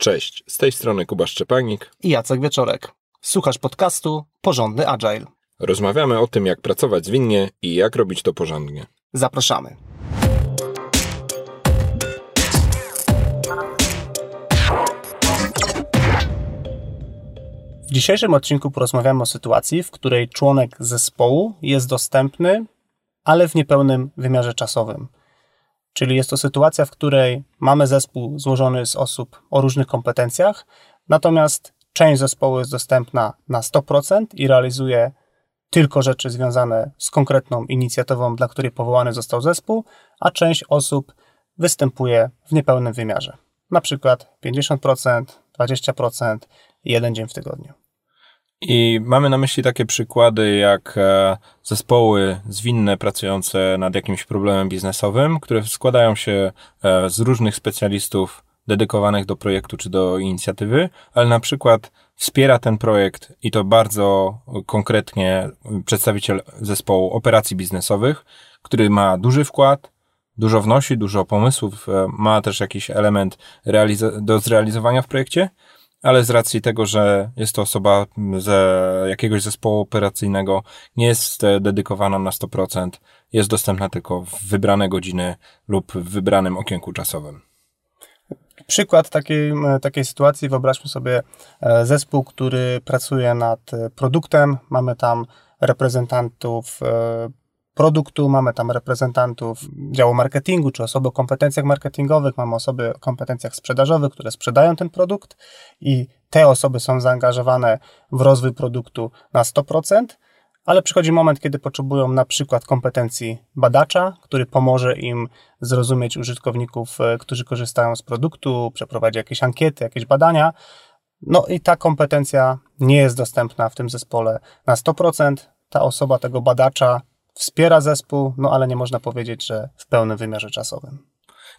Cześć, z tej strony Kuba Szczepanik i Jacek Wieczorek. Słuchasz podcastu Porządny Agile. Rozmawiamy o tym, jak pracować zwinnie i jak robić to porządnie. Zapraszamy. W dzisiejszym odcinku porozmawiamy o sytuacji, w której członek zespołu jest dostępny, ale w niepełnym wymiarze czasowym. Czyli jest to sytuacja, w której mamy zespół złożony z osób o różnych kompetencjach, natomiast część zespołu jest dostępna na 100% i realizuje tylko rzeczy związane z konkretną inicjatywą, dla której powołany został zespół, a część osób występuje w niepełnym wymiarze. Na przykład 50%, 20%, jeden dzień w tygodniu. I mamy na myśli takie przykłady jak e, zespoły zwinne pracujące nad jakimś problemem biznesowym, które składają się e, z różnych specjalistów dedykowanych do projektu czy do inicjatywy, ale na przykład wspiera ten projekt i to bardzo konkretnie przedstawiciel zespołu operacji biznesowych, który ma duży wkład, dużo wnosi, dużo pomysłów, e, ma też jakiś element do zrealizowania w projekcie, ale z racji tego, że jest to osoba z jakiegoś zespołu operacyjnego, nie jest e, dedykowana na 100%, jest dostępna tylko w wybrane godziny lub w wybranym okienku czasowym. Przykład takiej, takiej sytuacji, wyobraźmy sobie e, zespół, który pracuje nad e, produktem, mamy tam reprezentantów produktu, mamy tam reprezentantów działu marketingu, czy osoby o kompetencjach marketingowych, mamy osoby o kompetencjach sprzedażowych, które sprzedają ten produkt i te osoby są zaangażowane w rozwój produktu na 100%, ale przychodzi moment, kiedy potrzebują na przykład kompetencji badacza, który pomoże im zrozumieć użytkowników, e, którzy korzystają z produktu, przeprowadzić jakieś ankiety, jakieś badania. No i ta kompetencja nie jest dostępna w tym zespole na 100%. Ta osoba tego badacza wspiera zespół, no ale nie można powiedzieć, że w pełnym wymiarze czasowym.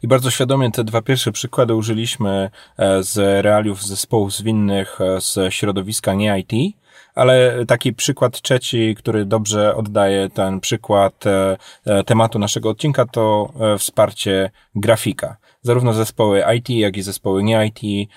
I bardzo świadomie te dwa pierwsze przykłady użyliśmy e, z realiów zespołów zwinnych e, z środowiska nie IT, ale taki przykład trzeci, który dobrze oddaje ten przykład e, tematu naszego odcinka, to wsparcie grafika zarówno zespoły IT, jak i zespoły nie IT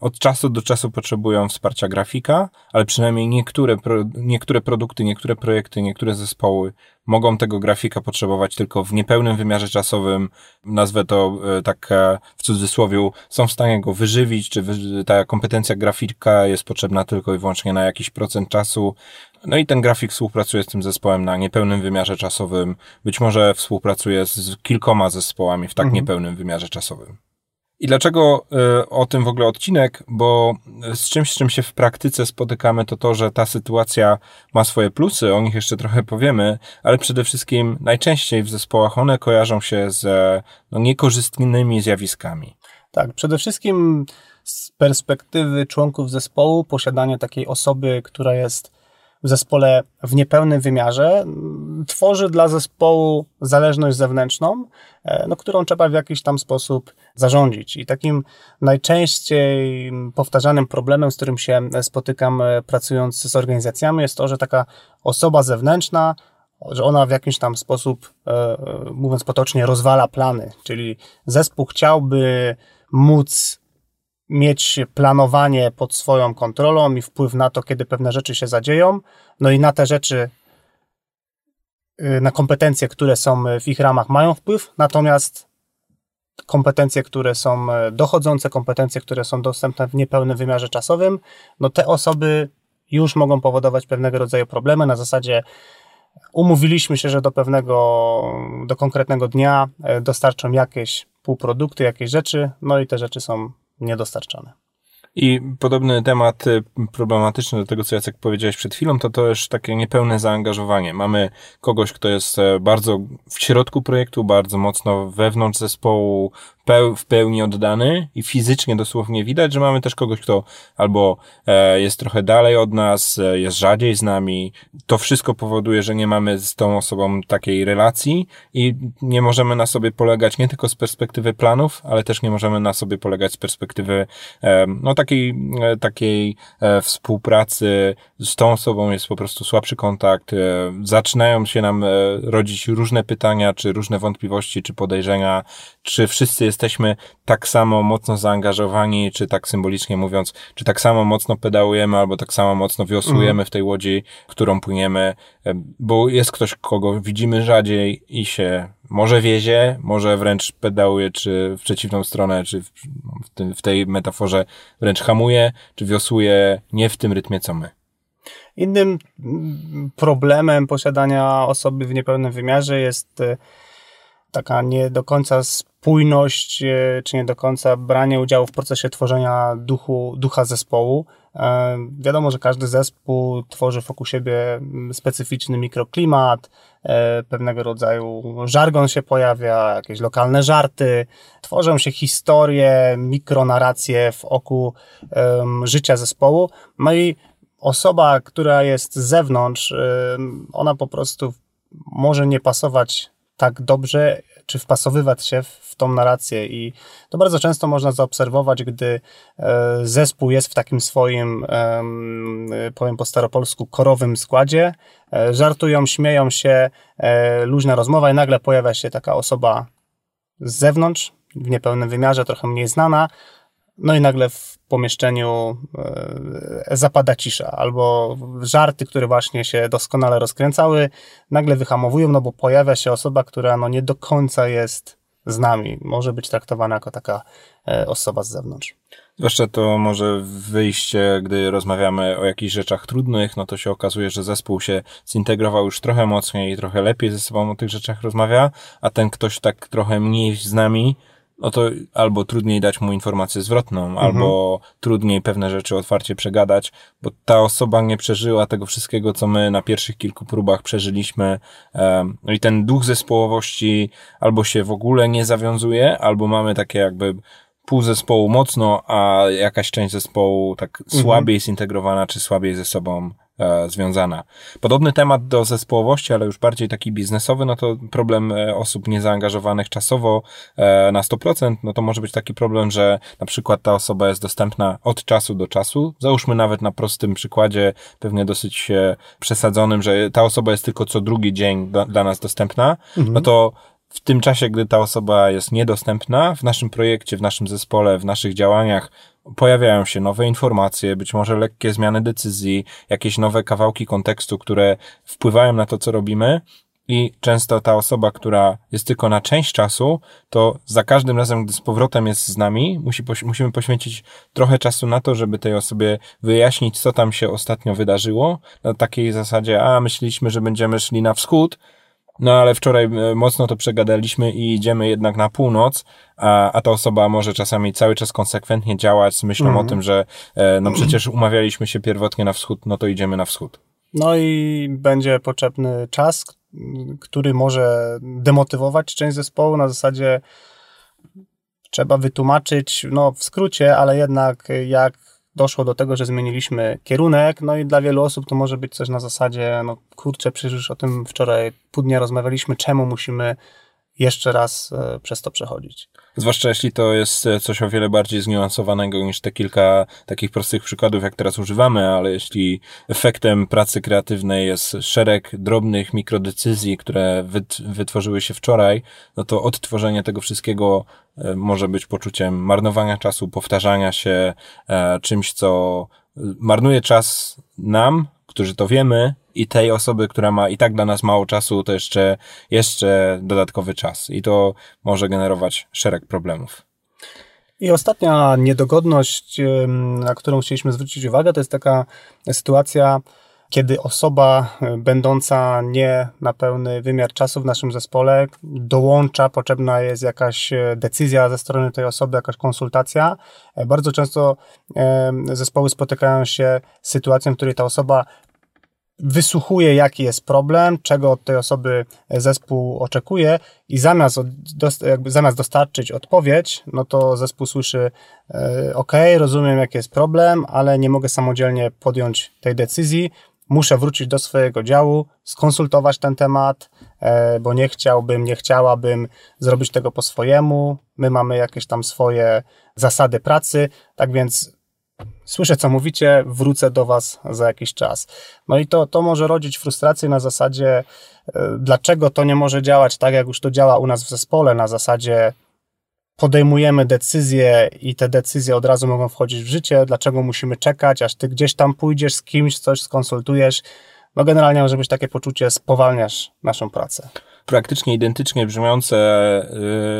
od czasu do czasu potrzebują wsparcia grafika, ale przynajmniej niektóre, niektóre produkty, niektóre projekty, niektóre zespoły mogą tego grafika potrzebować tylko w niepełnym wymiarze czasowym. Nazwę to e, tak e, w cudzysłowie, są w stanie go wyżywić, czy ta kompetencja grafika jest potrzebna tylko i wyłącznie na jakiś procent czasu. No i ten grafik współpracuje z tym zespołem na niepełnym wymiarze czasowym. Być może współpracuje z kilkoma zespołami w tak mhm. niepełnym wymiarze czasowym. I dlaczego y, o tym w ogóle odcinek? Bo z czymś, z czym się w praktyce spotykamy, to to, że ta sytuacja ma swoje plusy, o nich jeszcze trochę powiemy, ale przede wszystkim najczęściej w zespołach one kojarzą się z no, niekorzystnymi zjawiskami. Tak, przede wszystkim z perspektywy członków zespołu, posiadanie takiej osoby, która jest w zespole w niepełnym wymiarze, tworzy dla zespołu zależność zewnętrzną, e, no, którą trzeba w jakiś tam sposób zarządzić. I takim najczęściej powtarzanym problemem, z którym się spotykam e, pracując z organizacjami, jest to, że taka osoba zewnętrzna że ona w jakiś tam sposób, e, mówiąc potocznie, rozwala plany. Czyli zespół chciałby móc mieć planowanie pod swoją kontrolą i wpływ na to, kiedy pewne rzeczy się zadzieją, no i na te rzeczy, y, na kompetencje, które są w ich ramach, mają wpływ, natomiast kompetencje, które są e, dochodzące, kompetencje, które są dostępne w niepełnym wymiarze czasowym, no te osoby już mogą powodować pewnego rodzaju problemy. Na zasadzie umówiliśmy się, że do pewnego, do konkretnego dnia dostarczą jakieś półprodukty, jakieś rzeczy, no i te rzeczy są niedostarczane. I podobny temat y, problematyczny do tego, co Jacek powiedziałeś przed chwilą, to też takie niepełne zaangażowanie. Mamy kogoś, kto jest e, bardzo w środku projektu, bardzo mocno wewnątrz zespołu, w pełni oddany i fizycznie dosłownie widać, że mamy też kogoś, kto albo e, jest trochę dalej od nas, e, jest rzadziej z nami. To wszystko powoduje, że nie mamy z tą osobą takiej relacji i nie możemy na sobie polegać nie tylko z perspektywy planów, ale też nie możemy na sobie polegać z perspektywy e, no takiej, takiej współpracy z tą osobą jest po prostu słabszy kontakt. Zaczynają się nam rodzić różne pytania, czy różne wątpliwości, czy podejrzenia, czy wszyscy jesteśmy tak samo mocno zaangażowani, czy tak symbolicznie mówiąc, czy tak samo mocno pedałujemy, albo tak samo mocno wiosłujemy mhm. w tej łodzi, którą płyniemy, bo jest ktoś, kogo widzimy rzadziej i się może wiezie, może wręcz pedałuje, czy w przeciwną stronę, czy w, w tej metaforze wręcz hamuje, czy wiosłuje nie w tym rytmie, co my. Innym problemem posiadania osoby w niepełnym wymiarze jest e, taka nie do końca spójność, e, czy nie do końca branie udziału w procesie tworzenia duchu, ducha zespołu. E, wiadomo, że każdy zespół tworzy wokół siebie specyficzny mikroklimat, pewnego rodzaju żargon się pojawia, jakieś lokalne żarty, tworzą się historie, mikronarracje w oku um, życia zespołu. No i osoba, która jest z zewnątrz, ona po prostu może nie pasować tak dobrze, czy wpasowywać się w tą narrację. I to bardzo często można zaobserwować, gdy e, zespół jest w takim swoim, powiem po staropolsku, korowym składzie. E, żartują, śmieją się, e, luźna rozmowa i nagle pojawia się taka osoba z zewnątrz, w niepełnym wymiarze, trochę mniej znana, no i nagle w pomieszczeniu e, zapada cisza, albo żarty, które właśnie się doskonale rozkręcały, nagle wyhamowują, no bo pojawia się osoba, która no nie do końca jest z nami, może być traktowana jako taka e, osoba z zewnątrz. Zwłaszcza to może wyjście, gdy rozmawiamy o jakichś rzeczach trudnych, no to się okazuje, że zespół się zintegrował już trochę mocniej i trochę lepiej ze sobą o tych rzeczach rozmawia, a ten ktoś tak trochę mniej z nami, no to albo trudniej dać mu informację zwrotną, mhm. albo trudniej pewne rzeczy otwarcie przegadać, bo ta osoba nie przeżyła tego wszystkiego, co my na pierwszych kilku próbach przeżyliśmy. No i ten duch zespołowości albo się w ogóle nie zawiązuje, albo mamy takie jakby pół zespołu mocno, a jakaś część zespołu tak mhm. słabiej zintegrowana, czy słabiej ze sobą związana. Podobny temat do zespołowości, ale już bardziej taki biznesowy, no to problem e, osób niezaangażowanych czasowo e, na 100%, no to może być taki problem, że na przykład ta osoba jest dostępna od czasu do czasu. Załóżmy nawet na prostym przykładzie, pewnie dosyć e, przesadzonym, że ta osoba jest tylko co drugi dzień do, dla nas dostępna, mhm. no to w tym czasie, gdy ta osoba jest niedostępna, w naszym projekcie, w naszym zespole, w naszych działaniach pojawiają się nowe informacje, być może lekkie zmiany decyzji, jakieś nowe kawałki kontekstu, które wpływają na to, co robimy. I często ta osoba, która jest tylko na część czasu, to za każdym razem, gdy z powrotem jest z nami, musi, musimy poświęcić trochę czasu na to, żeby tej osobie wyjaśnić, co tam się ostatnio wydarzyło. Na takiej zasadzie, a myśleliśmy, że będziemy szli na wschód, no ale wczoraj e, mocno to przegadaliśmy i idziemy jednak na północ, a, a ta osoba może czasami cały czas konsekwentnie działać z myślą mm. o mhm. tym, że e, no przecież umawialiśmy się pierwotnie na wschód, no to idziemy na wschód. No i będzie potrzebny czas, który może demotywować część zespołu na zasadzie trzeba wytłumaczyć, no w skrócie, ale jednak jak doszło do tego, że zmieniliśmy kierunek, no i dla wielu osób to może być coś na zasadzie, no kurczę, przecież już o tym wczoraj pół dnia rozmawialiśmy, czemu musimy jeszcze raz e, przez to przechodzić. Zwłaszcza jeśli to jest e, coś o wiele bardziej zniuansowanego niż te kilka takich prostych przykładów, jak teraz używamy, ale jeśli efektem pracy kreatywnej jest szereg drobnych mikrodecyzji, które wytworzyły się wczoraj, no to odtworzenie tego wszystkiego e, może być poczuciem marnowania czasu, powtarzania się, czymś, co marnuje czas nam, którzy to wiemy, i tej osoby, która ma i tak dla nas mało czasu, to jeszcze, jeszcze dodatkowy czas. I to może generować szereg problemów. I ostatnia niedogodność, na którą chcieliśmy zwrócić uwagę, to jest taka sytuacja, kiedy osoba będąca nie na pełny wymiar czasu w naszym zespole dołącza, potrzebna jest jakaś decyzja ze strony tej osoby, jakaś konsultacja. Bardzo często zespoły spotykają się z sytuacją, w której ta osoba wysłuchuje, jaki jest problem, czego od tej osoby zespół oczekuje i zamiast, jakby zamiast dostarczyć odpowiedź, no to zespół słyszy, e, ok, rozumiem, jaki jest problem, ale nie mogę samodzielnie podjąć tej decyzji, muszę wrócić do swojego działu, skonsultować ten temat, e, bo nie chciałbym, nie chciałabym zrobić tego po swojemu. My mamy jakieś tam swoje zasady pracy, tak więc słyszę, co mówicie, wrócę do was za jakiś czas. No i to, to może rodzić frustrację na zasadzie, e, dlaczego to nie może działać tak, jak już to działa u nas w zespole, na zasadzie podejmujemy decyzje i te decyzje od razu mogą wchodzić w życie, dlaczego musimy czekać, aż ty gdzieś tam pójdziesz z kimś, coś skonsultujesz. No generalnie może być takie poczucie, spowalniasz naszą pracę praktycznie identycznie brzmiące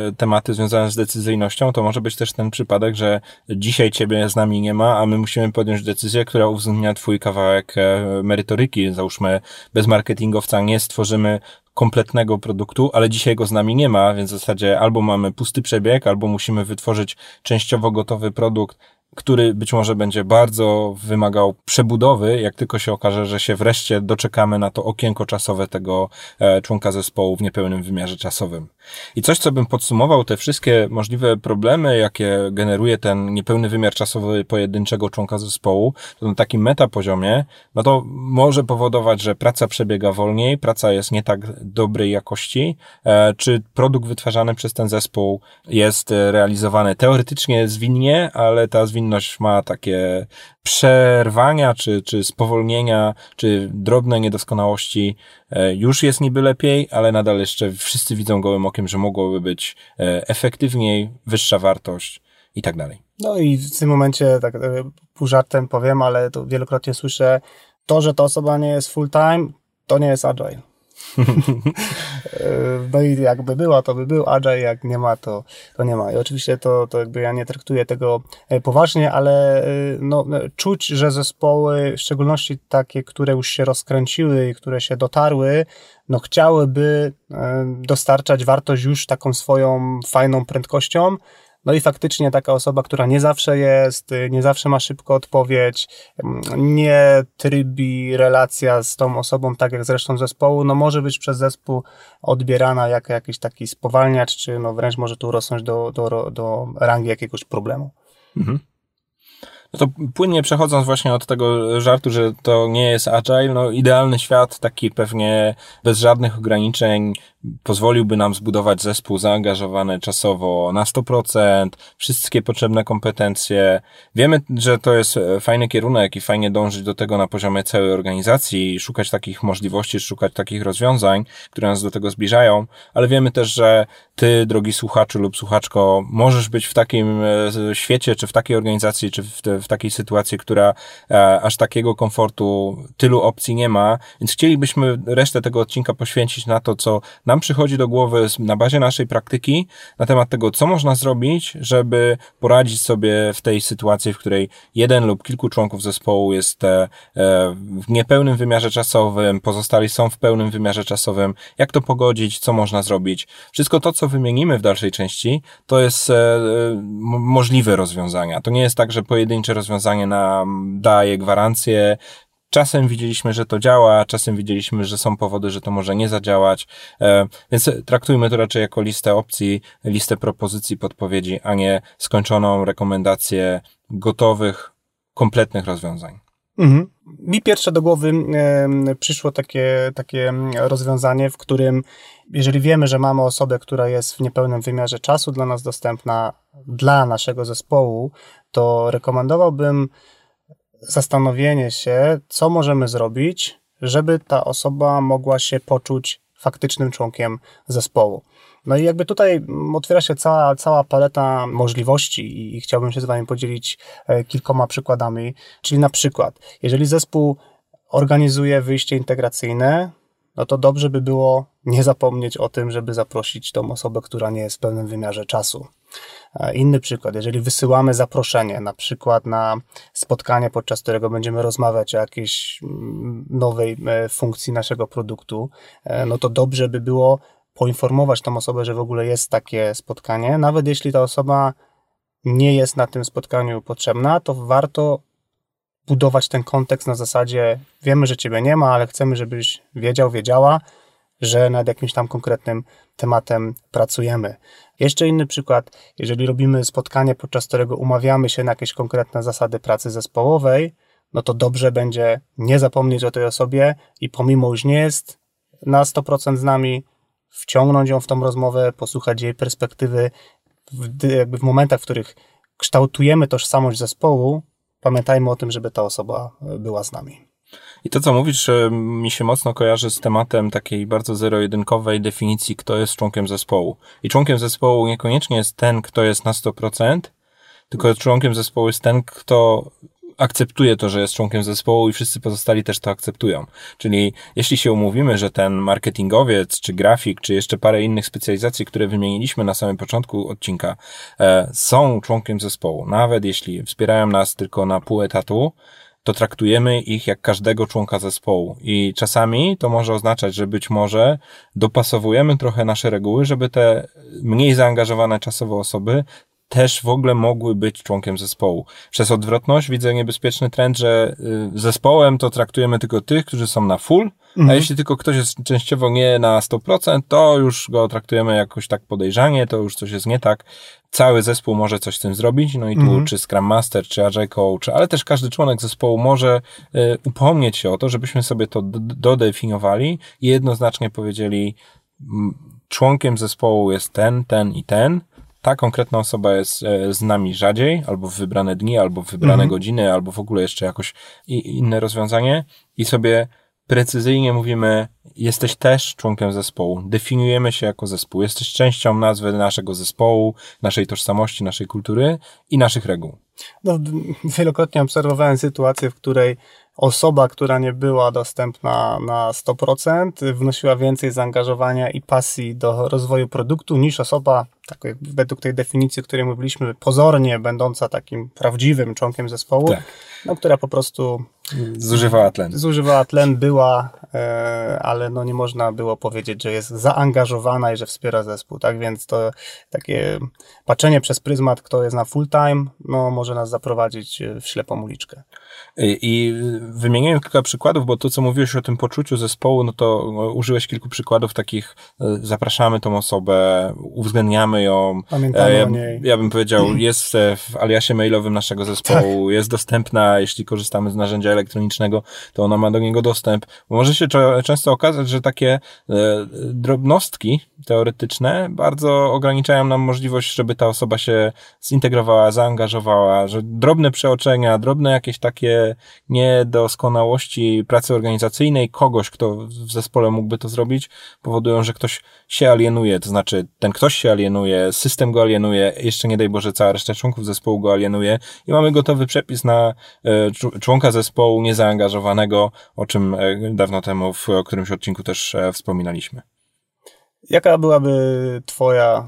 y, tematy związane z decyzyjnością, to może być też ten przypadek, że dzisiaj ciebie z nami nie ma, a my musimy podjąć decyzję, która uwzględnia twój kawałek e, merytoryki. Załóżmy, bez marketingowca nie stworzymy kompletnego produktu, ale dzisiaj go z nami nie ma, więc w zasadzie albo mamy pusty przebieg, albo musimy wytworzyć częściowo gotowy produkt, który być może będzie bardzo wymagał przebudowy, jak tylko się okaże, że się wreszcie doczekamy na to okienko czasowe tego e, członka zespołu w niepełnym wymiarze czasowym. I coś, co bym podsumował, te wszystkie możliwe problemy, jakie generuje ten niepełny wymiar czasowy pojedynczego członka zespołu, to na takim metapoziomie, no to może powodować, że praca przebiega wolniej, praca jest nie tak dobrej jakości, e, czy produkt wytwarzany przez ten zespół jest realizowany teoretycznie zwinnie, ale ta zwinność ma takie przerwania, czy, czy spowolnienia, czy drobne niedoskonałości, e, już jest niby lepiej, ale nadal jeszcze wszyscy widzą gołym okiem, że mogłoby być e, efektywniej, wyższa wartość i tak dalej. No i w tym momencie, tak e, pół żartem powiem, ale to wielokrotnie słyszę, to, że ta osoba nie jest full time, to nie jest agile. no i jakby była, to by był Agile, jak nie ma, to, to nie ma. I oczywiście to, to jakby ja nie traktuję tego e, poważnie, ale e, no, czuć, że zespoły, w szczególności takie, które już się rozkręciły i które się dotarły, no chciałyby e, dostarczać wartość już taką swoją fajną prędkością, no i faktycznie taka osoba, która nie zawsze jest, nie zawsze ma szybko odpowiedź, nie trybi relacja z tą osobą, tak jak zresztą zespołu, no może być przez zespół odbierana jako jakiś taki spowalniacz, czy no wręcz może tu rosnąć do, do, do rangi jakiegoś problemu. Mhm. No to płynnie przechodząc właśnie od tego żartu, że to nie jest agile, no idealny świat, taki pewnie bez żadnych ograniczeń, pozwoliłby nam zbudować zespół zaangażowany czasowo na 100%, wszystkie potrzebne kompetencje. Wiemy, że to jest fajny kierunek i fajnie dążyć do tego na poziomie całej organizacji, szukać takich możliwości, szukać takich rozwiązań, które nas do tego zbliżają, ale wiemy też, że ty, drogi słuchaczu lub słuchaczko, możesz być w takim e, świecie, czy w takiej organizacji, czy w, te, w takiej sytuacji, która e, aż takiego komfortu, tylu opcji nie ma, więc chcielibyśmy resztę tego odcinka poświęcić na to, co nam przychodzi do głowy na bazie naszej praktyki na temat tego, co można zrobić, żeby poradzić sobie w tej sytuacji, w której jeden lub kilku członków zespołu jest e, w niepełnym wymiarze czasowym, pozostali są w pełnym wymiarze czasowym, jak to pogodzić, co można zrobić. Wszystko to, co wymienimy w dalszej części, to jest e, możliwe rozwiązania. To nie jest tak, że pojedyncze rozwiązanie nam daje gwarancję, Czasem widzieliśmy, że to działa, czasem widzieliśmy, że są powody, że to może nie zadziałać, e, więc traktujmy to raczej jako listę opcji, listę propozycji, podpowiedzi, a nie skończoną rekomendację gotowych, kompletnych rozwiązań. Mhm. Mi pierwsze do głowy przyszło takie, takie rozwiązanie, w którym jeżeli wiemy, że mamy osobę, która jest w niepełnym wymiarze czasu dla nas dostępna, dla naszego zespołu, to rekomendowałbym zastanowienie się, co możemy zrobić, żeby ta osoba mogła się poczuć faktycznym członkiem zespołu. No i jakby tutaj otwiera się cała, cała paleta możliwości i chciałbym się z Wami podzielić e, kilkoma przykładami. Czyli na przykład, jeżeli zespół organizuje wyjście integracyjne, no to dobrze by było nie zapomnieć o tym, żeby zaprosić tą osobę, która nie jest w pełnym wymiarze czasu. Inny przykład, jeżeli wysyłamy zaproszenie, na przykład na spotkanie, podczas którego będziemy rozmawiać o jakiejś mm, nowej e, funkcji naszego produktu, e, no to dobrze by było poinformować tą osobę, że w ogóle jest takie spotkanie. Nawet jeśli ta osoba nie jest na tym spotkaniu potrzebna, to warto budować ten kontekst na zasadzie wiemy, że ciebie nie ma, ale chcemy, żebyś wiedział, wiedziała, że nad jakimś tam konkretnym tematem pracujemy. Jeszcze inny przykład, jeżeli robimy spotkanie, podczas którego umawiamy się na jakieś konkretne zasady pracy zespołowej, no to dobrze będzie nie zapomnieć o tej osobie i pomimo już nie jest na 100% z nami, wciągnąć ją w tą rozmowę, posłuchać jej perspektywy, w, jakby w momentach, w których kształtujemy tożsamość zespołu, pamiętajmy o tym, żeby ta osoba była z nami. I to, co mówisz, mi się mocno kojarzy z tematem takiej bardzo zero-jedynkowej definicji, kto jest członkiem zespołu. I członkiem zespołu niekoniecznie jest ten, kto jest na 100%, tylko członkiem zespołu jest ten, kto akceptuje to, że jest członkiem zespołu i wszyscy pozostali też to akceptują. Czyli jeśli się umówimy, że ten marketingowiec, czy grafik, czy jeszcze parę innych specjalizacji, które wymieniliśmy na samym początku odcinka, e, są członkiem zespołu, nawet jeśli wspierają nas tylko na pół etatu, to traktujemy ich jak każdego członka zespołu. I czasami to może oznaczać, że być może dopasowujemy trochę nasze reguły, żeby te mniej zaangażowane czasowo osoby też w ogóle mogły być członkiem zespołu. Przez odwrotność widzę niebezpieczny trend, że y, zespołem to traktujemy tylko tych, którzy są na full, mhm. a jeśli tylko ktoś jest częściowo nie na 100%, to już go traktujemy jakoś tak podejrzanie, to już coś jest nie tak. Cały zespół może coś z tym zrobić, no i tu mhm. czy Scrum Master, czy Agile Coach, ale też każdy członek zespołu może y, upomnieć się o to, żebyśmy sobie to dodefiniowali i jednoznacznie powiedzieli, członkiem zespołu jest ten, ten i ten, ta konkretna osoba jest e, z nami rzadziej, albo w wybrane dni, albo w wybrane mhm. godziny, albo w ogóle jeszcze jakoś inne rozwiązanie i sobie precyzyjnie mówimy, jesteś też członkiem zespołu, definiujemy się jako zespół, jesteś częścią nazwy naszego zespołu, naszej tożsamości, naszej kultury i naszych reguł. No, wielokrotnie obserwowałem sytuację, w której osoba, która nie była dostępna na 100%, wnosiła więcej zaangażowania i pasji do rozwoju produktu niż osoba, tak jak według tej definicji, o której mówiliśmy, pozornie będąca takim prawdziwym członkiem zespołu, tak. no, która po prostu zużywała tlen. Zużywała tlen, była, e, ale no nie można było powiedzieć, że jest zaangażowana i że wspiera zespół, tak? Więc to takie patrzenie przez pryzmat, kto jest na full time, no może nas zaprowadzić w ślepą uliczkę. I wymieniłem kilka przykładów, bo to, co mówiłeś o tym poczuciu zespołu, no to użyłeś kilku przykładów takich, e, zapraszamy tą osobę, uwzględniamy ją. Pamiętamy ja, o niej. Ja bym powiedział, jest w aliasie mailowym naszego zespołu, tak. jest dostępna, jeśli korzystamy z narzędzia elektronicznego, to ona ma do niego dostęp. Bo może się często okazać, że takie e, drobnostki teoretyczne bardzo ograniczają nam możliwość, żeby ta osoba się zintegrowała, zaangażowała, że drobne przeoczenia, drobne jakieś takie niedoskonałości pracy organizacyjnej kogoś, kto w zespole mógłby to zrobić, powodują, że ktoś się alienuje, to znaczy ten ktoś się alienuje, system go alienuje, jeszcze nie daj Boże cała reszta członków zespołu go alienuje i mamy gotowy przepis na e, członka zespołu niezaangażowanego, o czym e, dawno temu w którymś odcinku też e, wspominaliśmy. Jaka byłaby Twoja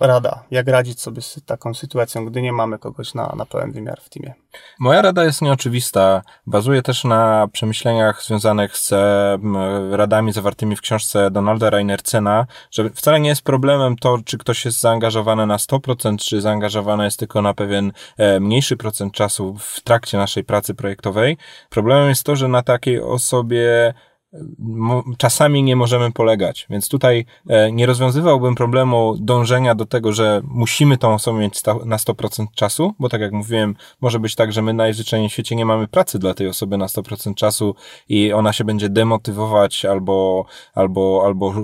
rada, jak radzić sobie z taką sytuacją, gdy nie mamy kogoś na, na pełen wymiar w teamie? Moja rada jest nieoczywista. Bazuje też na przemyśleniach związanych z radami zawartymi w książce Donalda Reinercena, że wcale nie jest problemem to, czy ktoś jest zaangażowany na 100%, czy zaangażowany jest tylko na pewien e, mniejszy procent czasu w trakcie naszej pracy projektowej. Problemem jest to, że na takiej osobie czasami nie możemy polegać. Więc tutaj e, nie rozwiązywałbym problemu dążenia do tego, że musimy tą osobę mieć na 100% czasu, bo tak jak mówiłem, może być tak, że my najzwyczajniej w świecie nie mamy pracy dla tej osoby na 100% czasu i ona się będzie demotywować albo, albo, albo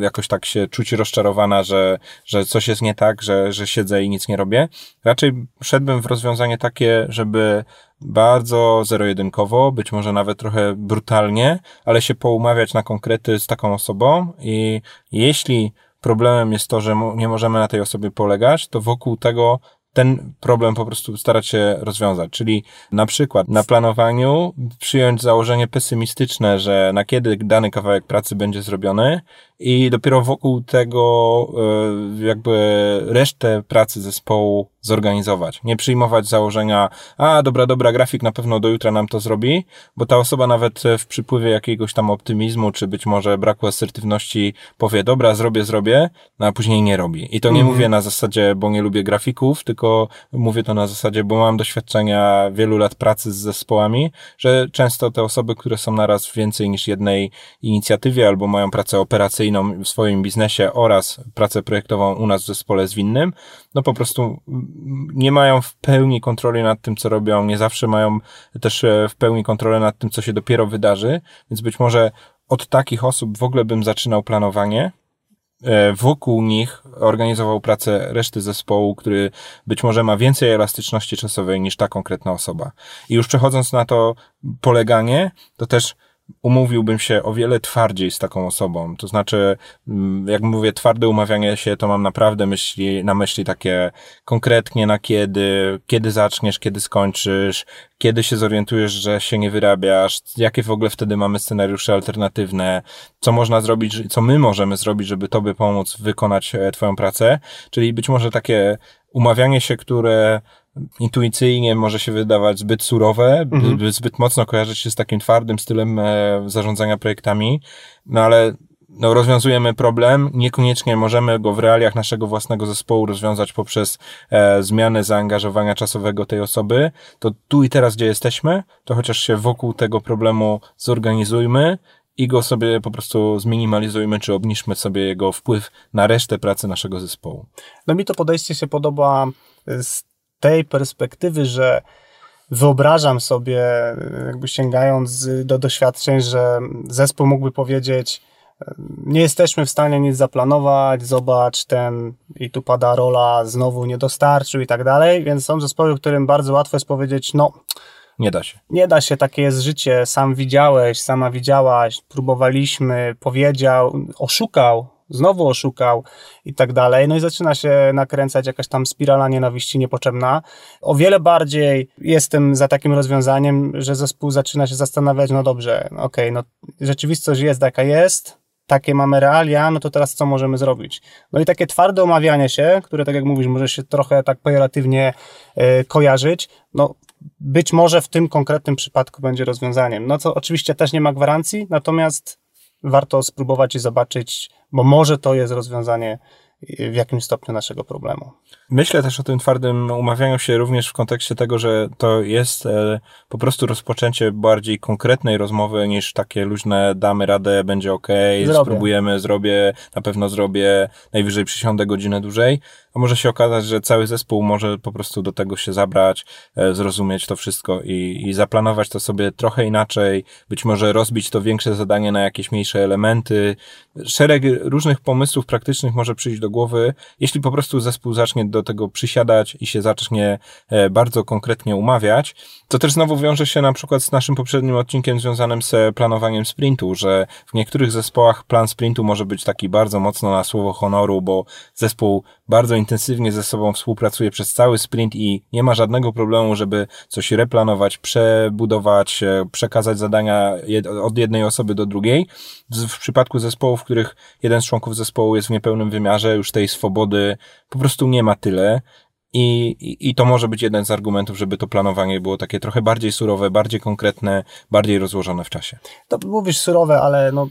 jakoś tak się czuć rozczarowana, że, że coś jest nie tak, że, że siedzę i nic nie robię. Raczej szedłbym w rozwiązanie takie, żeby bardzo zero-jedynkowo, być może nawet trochę brutalnie, ale się poumawiać na konkrety z taką osobą i jeśli problemem jest to, że nie możemy na tej osobie polegać, to wokół tego ten problem po prostu starać się rozwiązać. Czyli na przykład na planowaniu przyjąć założenie pesymistyczne, że na kiedy dany kawałek pracy będzie zrobiony i dopiero wokół tego e, jakby resztę pracy zespołu zorganizować. Nie przyjmować założenia, a dobra, dobra, grafik na pewno do jutra nam to zrobi, bo ta osoba nawet w przypływie jakiegoś tam optymizmu, czy być może braku asertywności powie, dobra, zrobię, zrobię, no a później nie robi. I to nie mhm. mówię na zasadzie, bo nie lubię grafików, tylko mówię to na zasadzie, bo mam doświadczenia wielu lat pracy z zespołami, że często te osoby, które są naraz w więcej niż jednej inicjatywie albo mają pracę operacyjną w swoim biznesie oraz pracę projektową u nas w zespole zwinnym, no po prostu nie mają w pełni kontroli nad tym, co robią, nie zawsze mają też e, w pełni kontrolę nad tym, co się dopiero wydarzy, więc być może od takich osób w ogóle bym zaczynał planowanie, e, wokół nich organizował pracę reszty zespołu, który być może ma więcej elastyczności czasowej niż ta konkretna osoba. I już przechodząc na to poleganie, to też umówiłbym się o wiele twardziej z taką osobą. To znaczy, mm, jak mówię twarde umawianie się, to mam naprawdę myśli, na myśli takie konkretnie na kiedy, kiedy zaczniesz, kiedy skończysz, kiedy się zorientujesz, że się nie wyrabiasz, jakie w ogóle wtedy mamy scenariusze alternatywne, co można zrobić, co my możemy zrobić, żeby tobie pomóc wykonać e, twoją pracę. Czyli być może takie umawianie się, które intuicyjnie może się wydawać zbyt surowe, mhm. zbyt mocno kojarzyć się z takim twardym stylem e, zarządzania projektami, no ale no, rozwiązujemy problem, niekoniecznie możemy go w realiach naszego własnego zespołu rozwiązać poprzez e, zmianę zaangażowania czasowego tej osoby, to tu i teraz, gdzie jesteśmy, to chociaż się wokół tego problemu zorganizujmy i go sobie po prostu zminimalizujmy, czy obniżmy sobie jego wpływ na resztę pracy naszego zespołu. No mi to podejście się podoba z tej perspektywy, że wyobrażam sobie, jakby sięgając do doświadczeń, że zespół mógłby powiedzieć, nie jesteśmy w stanie nic zaplanować, zobacz, ten i tu pada rola, znowu nie dostarczył i tak dalej, więc są zespoły, którym bardzo łatwo jest powiedzieć, no, nie da się. Nie da się, takie jest życie, sam widziałeś, sama widziałaś, próbowaliśmy, powiedział, oszukał, znowu oszukał i tak dalej. No i zaczyna się nakręcać jakaś tam spirala nienawiści niepotrzebna. O wiele bardziej jestem za takim rozwiązaniem, że zespół zaczyna się zastanawiać, no dobrze, okej, okay, no rzeczywistość jest jaka jest, takie mamy realia, no to teraz co możemy zrobić? No i takie twarde omawianie się, które tak jak mówisz, może się trochę tak pejoratywnie yy, kojarzyć, no być może w tym konkretnym przypadku będzie rozwiązaniem. No co oczywiście też nie ma gwarancji, natomiast warto spróbować i zobaczyć, bo może to jest rozwiązanie w jakimś stopniu naszego problemu. Myślę też o tym twardym umawianiu się również w kontekście tego, że to jest e, po prostu rozpoczęcie bardziej konkretnej rozmowy niż takie luźne damy radę, będzie ok, zrobię. spróbujemy, zrobię, na pewno zrobię, najwyżej przysiądę godzinę dłużej. A może się okazać, że cały zespół może po prostu do tego się zabrać, e, zrozumieć to wszystko i, i zaplanować to sobie trochę inaczej, być może rozbić to większe zadanie na jakieś mniejsze elementy. Szereg różnych pomysłów praktycznych może przyjść do głowy, jeśli po prostu zespół zacznie do tego przysiadać i się zacznie e, bardzo konkretnie umawiać. To też znowu wiąże się na przykład z naszym poprzednim odcinkiem związanym z planowaniem sprintu, że w niektórych zespołach plan sprintu może być taki bardzo mocno na słowo honoru, bo zespół bardzo intensywnie ze sobą współpracuje przez cały sprint i nie ma żadnego problemu, żeby coś replanować, przebudować, e, przekazać zadania od jednej osoby do drugiej. W przypadku zespołów, w których jeden z członków zespołu jest w niepełnym wymiarze, już tej swobody po prostu nie ma. I, i, I to może być jeden z argumentów, żeby to planowanie było takie trochę bardziej surowe, bardziej konkretne, bardziej rozłożone w czasie. To mówisz surowe, ale no,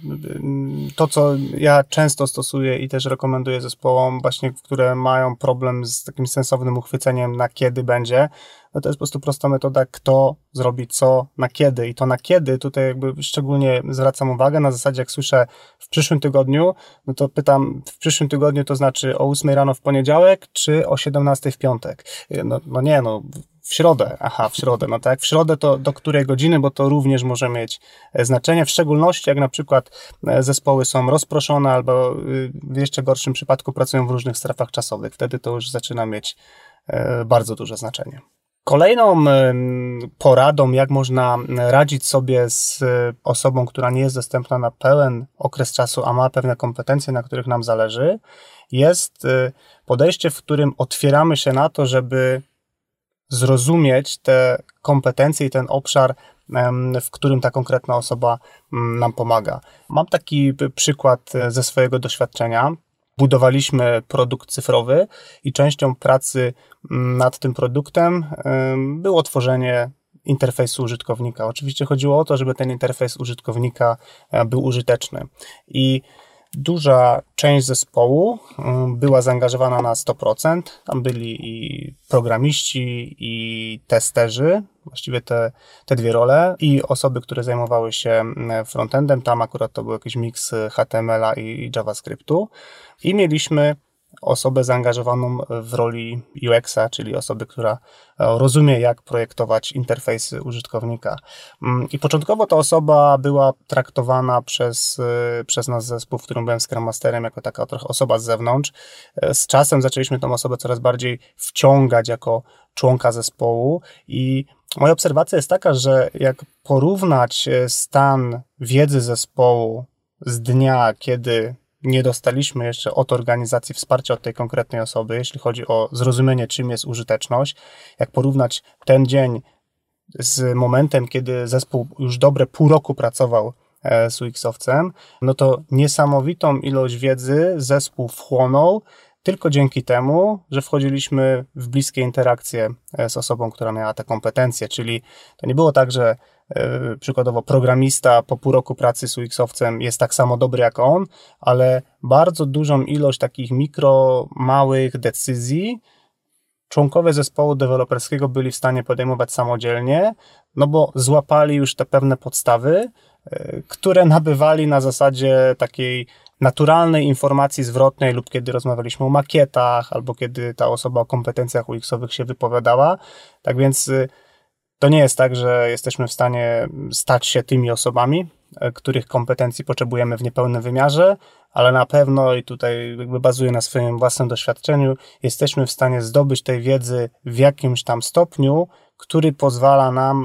to, co ja często stosuję i też rekomenduję zespołom, właśnie, które mają problem z takim sensownym uchwyceniem na kiedy będzie, no to jest po prostu prosta metoda, kto zrobi co, na kiedy. I to na kiedy tutaj jakby szczególnie zwracam uwagę, na zasadzie jak słyszę w przyszłym tygodniu, no to pytam, w przyszłym tygodniu to znaczy o 8 rano w poniedziałek, czy o 17 w piątek? No, no nie, no w środę, aha, w środę, no tak, w środę to do której godziny, bo to również może mieć e, znaczenie, w szczególności jak na przykład e, zespoły są rozproszone albo y, w jeszcze gorszym przypadku pracują w różnych strefach czasowych, wtedy to już zaczyna mieć e, bardzo duże znaczenie. Kolejną poradą, jak można radzić sobie z e, osobą, która nie jest dostępna na pełen okres czasu, a ma pewne kompetencje, na których nam zależy, jest e, podejście, w którym otwieramy się na to, żeby zrozumieć te kompetencje i ten obszar, w którym ta konkretna osoba nam pomaga. Mam taki przykład e, ze swojego doświadczenia budowaliśmy produkt cyfrowy i częścią pracy mm, nad tym produktem było tworzenie interfejsu użytkownika. Oczywiście chodziło o to, żeby ten interfejs użytkownika e, był użyteczny. I duża część zespołu mm, była zaangażowana na 100%. Tam byli i programiści, i testerzy, właściwie te, te dwie role, i osoby, które zajmowały się mm, frontendem. Tam akurat to był jakiś miks HTML-a i JavaScriptu. I mieliśmy osobę zaangażowaną w roli UX-a, czyli osoby, która e, rozumie, jak projektować interfejsy użytkownika. Mm, I początkowo ta osoba była traktowana przez, e, przez nas zespół, w którym byłem Scrum Masterem, jako taka trochę osoba z zewnątrz. E, z czasem zaczęliśmy tą osobę coraz bardziej wciągać jako członka zespołu i moja obserwacja jest taka, że jak porównać stan wiedzy zespołu z dnia, kiedy nie dostaliśmy jeszcze od organizacji wsparcia od tej konkretnej osoby, jeśli chodzi o zrozumienie, czym jest użyteczność. Jak porównać ten dzień z momentem, kiedy zespół już dobre pół roku pracował e, z UX-owcem, no to niesamowitą ilość wiedzy zespół wchłonął tylko dzięki temu, że wchodziliśmy w bliskie interakcje e, z osobą, która miała te kompetencje, czyli to nie było tak, że E, przykładowo programista po pół roku pracy z UX-owcem jest tak samo dobry jak on, ale bardzo dużą ilość takich mikro, małych decyzji członkowie zespołu deweloperskiego byli w stanie podejmować samodzielnie, no bo złapali już te pewne podstawy, e, które nabywali na zasadzie takiej naturalnej informacji zwrotnej lub kiedy rozmawialiśmy o makietach, albo kiedy ta osoba o kompetencjach UX-owych się wypowiadała. Tak więc y, to nie jest tak, że jesteśmy w stanie stać się tymi osobami, e, których kompetencji potrzebujemy w niepełnym wymiarze, ale na pewno, i tutaj jakby bazuję na swoim własnym doświadczeniu, jesteśmy w stanie zdobyć tej wiedzy w jakimś tam stopniu, który pozwala nam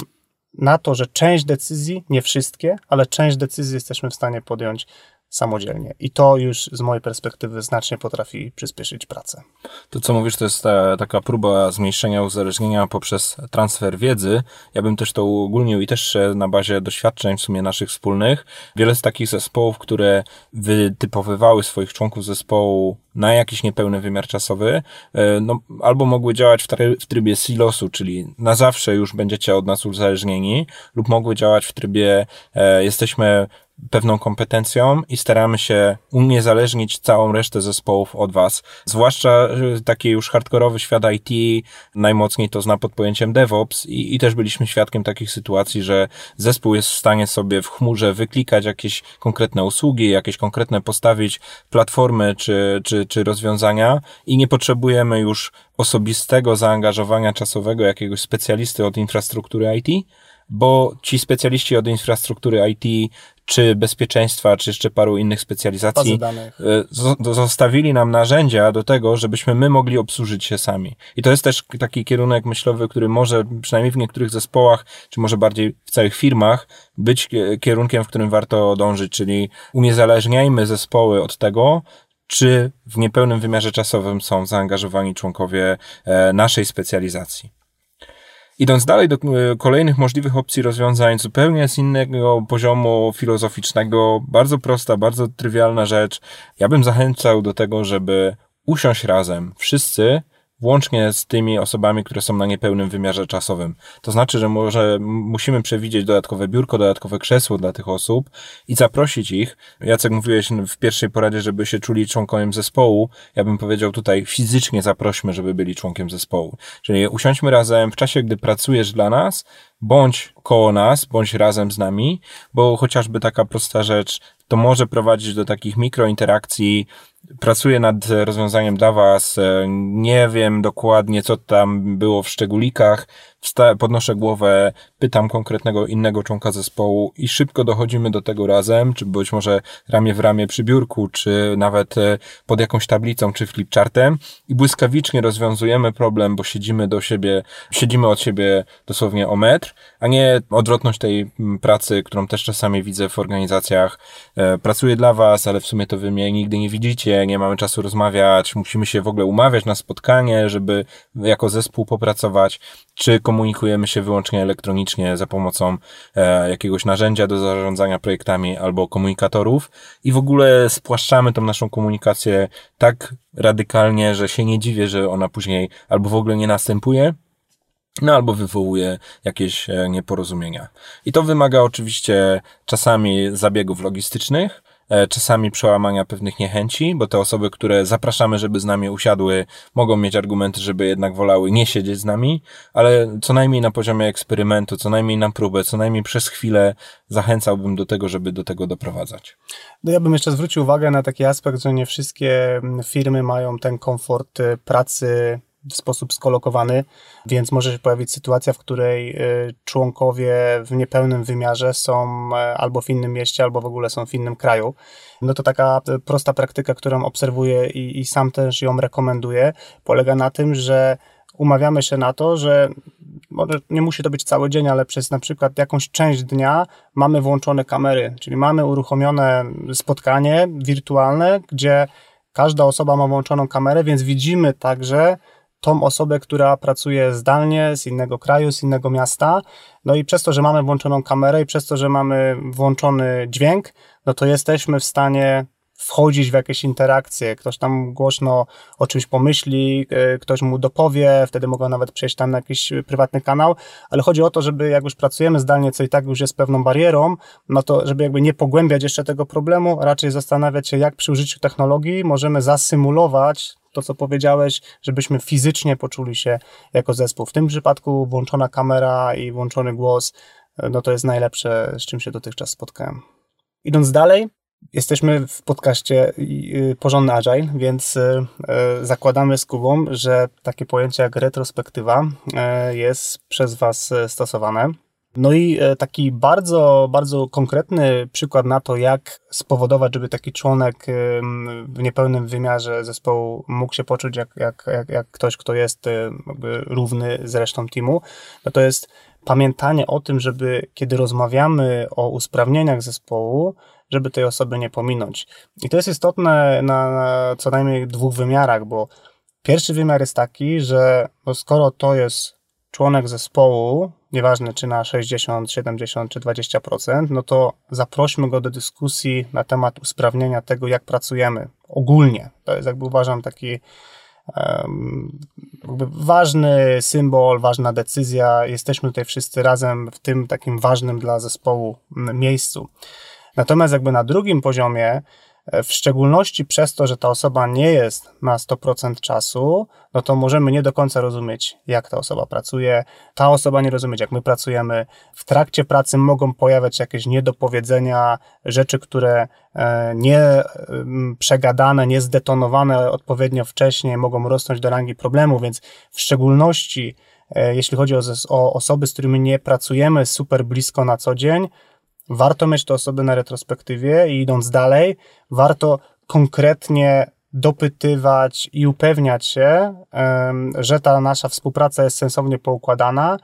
na to, że część decyzji, nie wszystkie, ale część decyzji jesteśmy w stanie podjąć samodzielnie. I to już z mojej perspektywy znacznie potrafi przyspieszyć pracę. To, co mówisz, to jest ta, taka próba zmniejszenia uzależnienia poprzez transfer wiedzy. Ja bym też to uogólnił i też na bazie doświadczeń w sumie naszych wspólnych. Wiele z takich zespołów, które wytypowywały swoich członków zespołu na jakiś niepełny wymiar czasowy, e, no, albo mogły działać w, w trybie silosu, czyli na zawsze już będziecie od nas uzależnieni, lub mogły działać w trybie e, jesteśmy pewną kompetencją i staramy się uniezależnić całą resztę zespołów od was. Zwłaszcza taki już hardkorowy świat IT najmocniej to zna pod pojęciem DevOps i, i też byliśmy świadkiem takich sytuacji, że zespół jest w stanie sobie w chmurze wyklikać jakieś konkretne usługi, jakieś konkretne postawić platformy czy, czy, czy rozwiązania i nie potrzebujemy już osobistego zaangażowania czasowego jakiegoś specjalisty od infrastruktury IT, bo ci specjaliści od infrastruktury IT, czy bezpieczeństwa, czy jeszcze paru innych specjalizacji, e, zostawili nam narzędzia do tego, żebyśmy my mogli obsłużyć się sami. I to jest też taki kierunek myślowy, który może przynajmniej w niektórych zespołach, czy może bardziej w całych firmach, być kierunkiem, w którym warto dążyć, czyli uniezależniajmy zespoły od tego, czy w niepełnym wymiarze czasowym są zaangażowani członkowie e, naszej specjalizacji. Idąc dalej do kolejnych możliwych opcji rozwiązań, zupełnie z innego poziomu filozoficznego, bardzo prosta, bardzo trywialna rzecz. Ja bym zachęcał do tego, żeby usiąść razem, wszyscy włącznie z tymi osobami, które są na niepełnym wymiarze czasowym. To znaczy, że może musimy przewidzieć dodatkowe biurko, dodatkowe krzesło dla tych osób i zaprosić ich. Jacek mówiłeś w pierwszej poradzie, żeby się czuli członkiem zespołu. Ja bym powiedział tutaj fizycznie zaprośmy, żeby byli członkiem zespołu. Czyli usiądźmy razem w czasie, gdy pracujesz dla nas, bądź koło nas, bądź razem z nami, bo chociażby taka prosta rzecz, to może prowadzić do takich mikrointerakcji. Pracuję nad rozwiązaniem dla Was, nie wiem dokładnie, co tam było w szczególikach, podnoszę głowę, pytam konkretnego innego członka zespołu i szybko dochodzimy do tego razem, czy być może ramię w ramię przy biurku, czy nawet e, pod jakąś tablicą, czy flipchartem. I błyskawicznie rozwiązujemy problem, bo siedzimy do siebie, siedzimy od siebie dosłownie o metr, a nie odwrotność tej pracy, którą też czasami widzę w organizacjach. E, pracuję dla was, ale w sumie to wy mnie nigdy nie widzicie, nie mamy czasu rozmawiać, musimy się w ogóle umawiać na spotkanie, żeby jako zespół popracować, czy komunikujemy się wyłącznie elektronicznie za pomocą e, jakiegoś narzędzia do zarządzania projektami albo komunikatorów? I w ogóle spłaszczamy tą naszą komunikację tak radykalnie, że się nie dziwię, że ona później albo w ogóle nie następuje, no albo wywołuje jakieś e, nieporozumienia. I to wymaga oczywiście czasami zabiegów logistycznych, e, czasami przełamania pewnych niechęci, bo te osoby, które zapraszamy, żeby z nami usiadły, mogą mieć argumenty, żeby jednak wolały nie siedzieć z nami, ale co najmniej na poziomie eksperymentu, co najmniej na próbę, co najmniej przez chwilę zachęcałbym do tego, żeby do tego doprowadzać. No ja bym jeszcze zwrócił uwagę na taki aspekt, że nie wszystkie firmy mają ten komfort y, pracy w sposób skolokowany, więc może się pojawić sytuacja, w której y, członkowie w niepełnym wymiarze są e, albo w innym mieście, albo w ogóle są w innym kraju. No to taka e, prosta praktyka, którą obserwuję i, i sam też ją rekomenduję, polega na tym, że umawiamy się na to, że może nie musi to być cały dzień, ale przez na przykład jakąś część dnia mamy włączone kamery, czyli mamy uruchomione spotkanie wirtualne, gdzie każda osoba ma włączoną kamerę, więc widzimy także tą osobę, która pracuje zdalnie z innego kraju, z innego miasta. No i przez to, że mamy włączoną kamerę i przez to, że mamy włączony dźwięk, no to jesteśmy w stanie wchodzić w jakieś interakcje, ktoś tam głośno o czymś pomyśli, e, ktoś mu dopowie, wtedy mogą nawet przejść tam na jakiś prywatny kanał, ale chodzi o to, żeby jak już pracujemy zdalnie, co i tak już jest pewną barierą, no to żeby jakby nie pogłębiać jeszcze tego problemu, raczej zastanawiać się, jak przy użyciu technologii możemy zasymulować to, co powiedziałeś, żebyśmy fizycznie poczuli się jako zespół. W tym przypadku włączona kamera i włączony głos, e, no to jest najlepsze, z czym się dotychczas spotkałem. Idąc dalej, Jesteśmy w podcaście y, Porządny Agile, więc y, y, zakładamy z Kubą, że takie pojęcie jak retrospektywa jest przez Was stosowane. No i taki bardzo, bardzo konkretny przykład na to, jak spowodować, żeby taki członek w niepełnym wymiarze zespołu mógł się poczuć jak, jak, jak, jak ktoś, kto jest równy z resztą teamu, no to jest pamiętanie o tym, żeby kiedy rozmawiamy o usprawnieniach zespołu, żeby tej osoby nie pominąć. I to jest istotne na, na co najmniej dwóch wymiarach, bo pierwszy wymiar jest taki, że no skoro to jest członek zespołu, nieważne czy na 60, 70 czy 20%, no to zaprośmy go do dyskusji na temat usprawnienia tego, jak pracujemy ogólnie. To jest jakby uważam taki ważny symbol, ważna decyzja. Jesteśmy tutaj wszyscy razem w tym takim ważnym dla zespołu miejscu. Natomiast jakby na drugim poziomie, w szczególności przez to, że ta osoba nie jest na 100% czasu, no to możemy nie do końca rozumieć, jak ta osoba pracuje, ta osoba nie rozumieć, jak my pracujemy. W trakcie pracy mogą pojawiać się jakieś niedopowiedzenia, rzeczy, które e, nie przegadane, nie zdetonowane odpowiednio wcześniej, mogą rosnąć do rangi problemu, więc w szczególności e, jeśli chodzi o, o osoby, z którymi nie pracujemy super blisko na co dzień, warto mieć te osoby na retrospektywie i idąc dalej, warto konkretnie dopytywać i upewniać się, że ta nasza współpraca jest sensownie poukładana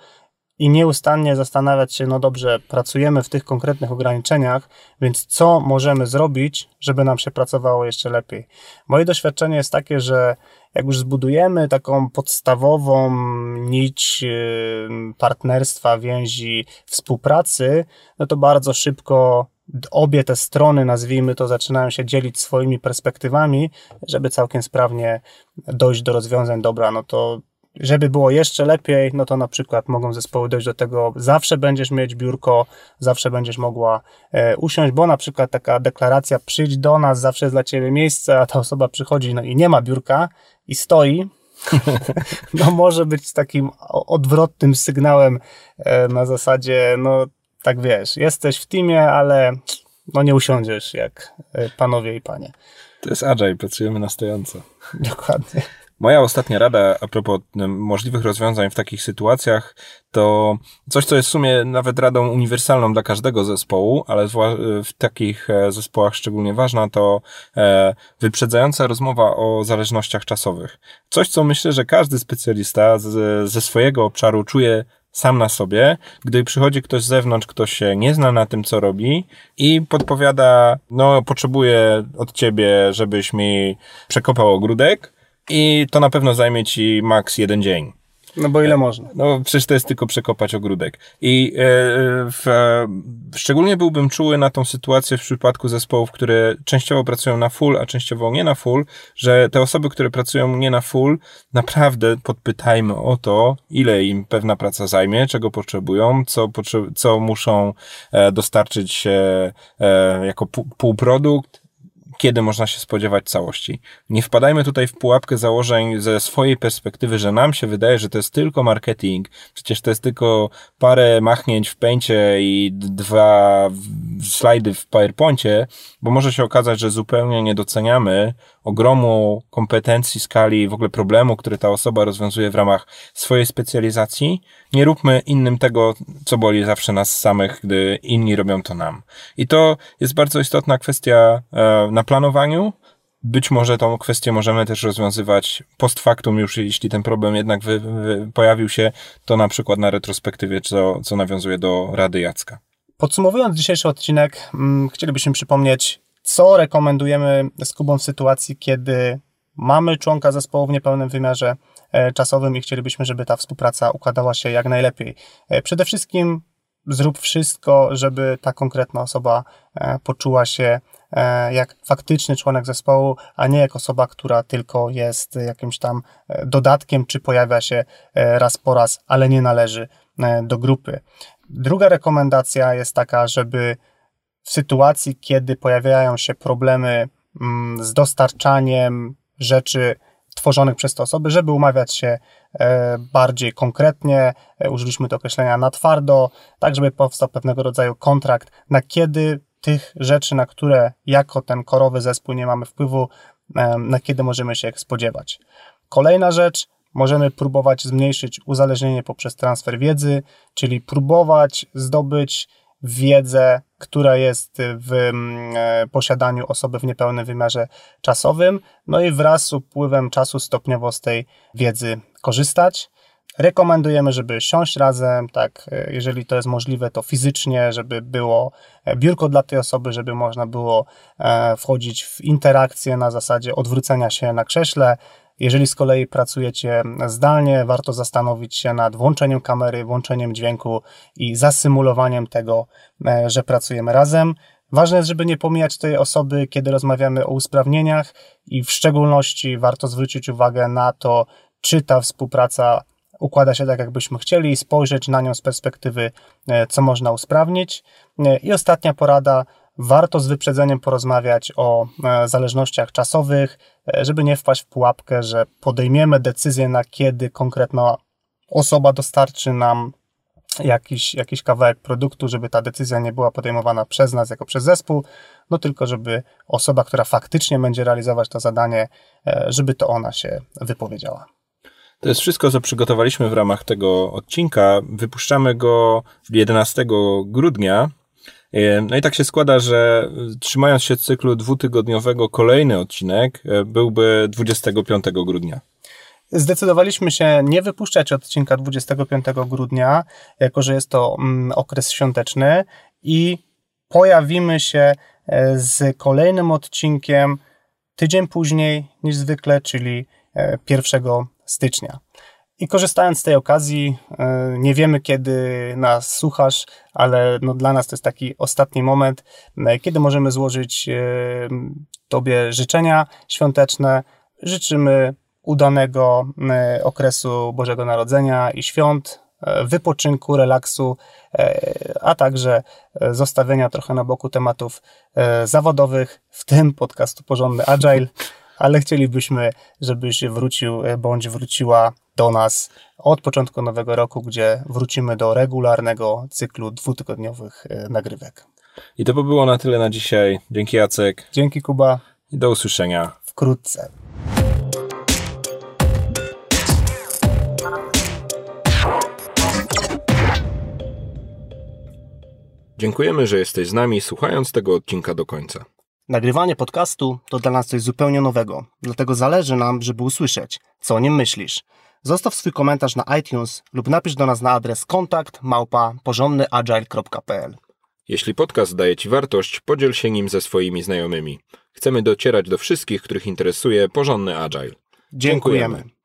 i nieustannie zastanawiać się, no dobrze, pracujemy w tych konkretnych ograniczeniach, więc co możemy zrobić, żeby nam się pracowało jeszcze lepiej. Moje doświadczenie jest takie, że jak już zbudujemy taką podstawową nić y, partnerstwa, więzi, współpracy, no to bardzo szybko obie te strony, nazwijmy to, zaczynają się dzielić swoimi perspektywami, żeby całkiem sprawnie dojść do rozwiązań. Dobra, no to żeby było jeszcze lepiej, no to na przykład mogą zespoły dojść do tego, zawsze będziesz mieć biurko, zawsze będziesz mogła e, usiąść, bo na przykład taka deklaracja przyjdź do nas, zawsze jest dla ciebie miejsce, a ta osoba przychodzi no i nie ma biurka i stoi, no może być takim odwrotnym sygnałem e, na zasadzie, no tak wiesz, jesteś w teamie, ale no nie usiądziesz jak e, panowie i panie. To jest agile, pracujemy na stojąco. Dokładnie. Moja ostatnia rada a propos możliwych rozwiązań w takich sytuacjach to coś, co jest w sumie nawet radą uniwersalną dla każdego zespołu, ale w takich e, zespołach szczególnie ważna, to e, wyprzedzająca rozmowa o zależnościach czasowych. Coś, co myślę, że każdy specjalista ze swojego obszaru czuje sam na sobie, gdy przychodzi ktoś z zewnątrz, kto się nie zna na tym, co robi i podpowiada, no, potrzebuję od ciebie, żebyś mi przekopał ogródek, i to na pewno zajmie ci maks jeden dzień. No bo ile można? No przecież to jest tylko przekopać ogródek. I e, w, szczególnie byłbym czuły na tą sytuację w przypadku zespołów, które częściowo pracują na full, a częściowo nie na full, że te osoby, które pracują nie na full, naprawdę podpytajmy o to, ile im pewna praca zajmie, czego potrzebują, co, co muszą e, dostarczyć e, jako półprodukt, kiedy można się spodziewać całości. Nie wpadajmy tutaj w pułapkę założeń ze swojej perspektywy, że nam się wydaje, że to jest tylko marketing, przecież to jest tylko parę machnięć w pęcie i dwa slajdy w PowerPoincie, bo może się okazać, że zupełnie nie doceniamy ogromu kompetencji, skali, w ogóle problemu, który ta osoba rozwiązuje w ramach swojej specjalizacji. Nie róbmy innym tego, co boli zawsze nas samych, gdy inni robią to nam. I to jest bardzo istotna kwestia e, na planowaniu. Być może tą kwestię możemy też rozwiązywać post factum już, jeśli ten problem jednak wy, wy, pojawił się, to na przykład na retrospektywie, co, co nawiązuje do Rady Jacka. Podsumowując dzisiejszy odcinek, hmm, chcielibyśmy przypomnieć co rekomendujemy z Kubą w sytuacji, kiedy mamy członka zespołu w niepełnym wymiarze e, czasowym i chcielibyśmy, żeby ta współpraca układała się jak najlepiej. E, przede wszystkim zrób wszystko, żeby ta konkretna osoba e, poczuła się jak faktyczny członek zespołu, a nie jak osoba, która tylko jest jakimś tam dodatkiem, czy pojawia się raz po raz, ale nie należy do grupy. Druga rekomendacja jest taka, żeby w sytuacji, kiedy pojawiają się problemy mm, z dostarczaniem rzeczy tworzonych przez te osoby, żeby umawiać się e, bardziej konkretnie. E, użyliśmy to określenia na twardo, tak żeby powstał pewnego rodzaju kontrakt, na kiedy tych rzeczy, na które jako ten korowy zespół nie mamy wpływu, e, na kiedy możemy się ich spodziewać. Kolejna rzecz, możemy próbować zmniejszyć uzależnienie poprzez transfer wiedzy, czyli próbować zdobyć wiedzę, która jest w mm, e, posiadaniu osoby w niepełnym wymiarze czasowym, no i wraz z upływem czasu stopniowo z tej wiedzy korzystać. Rekomendujemy, żeby siąść razem, tak, e, jeżeli to jest możliwe, to fizycznie, żeby było e, biurko dla tej osoby, żeby można było wchodzić w interakcję na zasadzie odwrócenia się na krześle, jeżeli z kolei pracujecie zdalnie, warto zastanowić się nad włączeniem kamery, włączeniem dźwięku i zasymulowaniem tego, e, że pracujemy razem. Ważne jest, żeby nie pomijać tej osoby, kiedy rozmawiamy o usprawnieniach i w szczególności warto zwrócić uwagę na to, czy ta współpraca układa się tak, jakbyśmy chcieli, spojrzeć na nią z perspektywy, e, co można usprawnić. E, I ostatnia porada, warto z wyprzedzeniem porozmawiać o e, zależnościach czasowych, e, żeby nie wpaść w pułapkę, że podejmiemy decyzję na kiedy konkretna osoba dostarczy nam jakiś, jakiś kawałek produktu, żeby ta decyzja nie była podejmowana przez nas jako przez zespół, no tylko żeby osoba, która faktycznie będzie realizować to zadanie, e, żeby to ona się wypowiedziała. To jest wszystko, co przygotowaliśmy w ramach tego odcinka. Wypuszczamy go 11 grudnia, no i tak się składa, że trzymając się cyklu dwutygodniowego, kolejny odcinek e, byłby 25 grudnia. Zdecydowaliśmy się nie wypuszczać odcinka 25 grudnia, jako że jest to mm, okres świąteczny i pojawimy się e, z kolejnym odcinkiem tydzień później niż zwykle, czyli 1 stycznia. I korzystając z tej okazji, e, nie wiemy kiedy nas słuchasz, ale no dla nas to jest taki ostatni moment, e, kiedy możemy złożyć e, Tobie życzenia świąteczne. Życzymy udanego okresu Bożego Narodzenia i świąt, wypoczynku, relaksu, a także zostawienia trochę na boku tematów zawodowych, w tym podcastu Porządny Agile, ale chcielibyśmy, żebyś wrócił bądź wróciła do nas od początku nowego roku, gdzie wrócimy do regularnego cyklu dwutygodniowych e, nagrywek. I to by było na tyle na dzisiaj. Dzięki Jacek. Dzięki Kuba. I do usłyszenia. Wkrótce. Dziękujemy, że jesteś z nami, słuchając tego odcinka do końca. Nagrywanie podcastu to dla nas coś zupełnie nowego, dlatego zależy nam, żeby usłyszeć, co o nim myślisz. Zostaw swój komentarz na iTunes lub napisz do nas na adres kontakt małpa porządnyagile.pl. Jeśli podcast daje Ci wartość, podziel się nim ze swoimi znajomymi. Chcemy docierać do wszystkich, których interesuje porządny agile. Dziękujemy. Dziękujemy.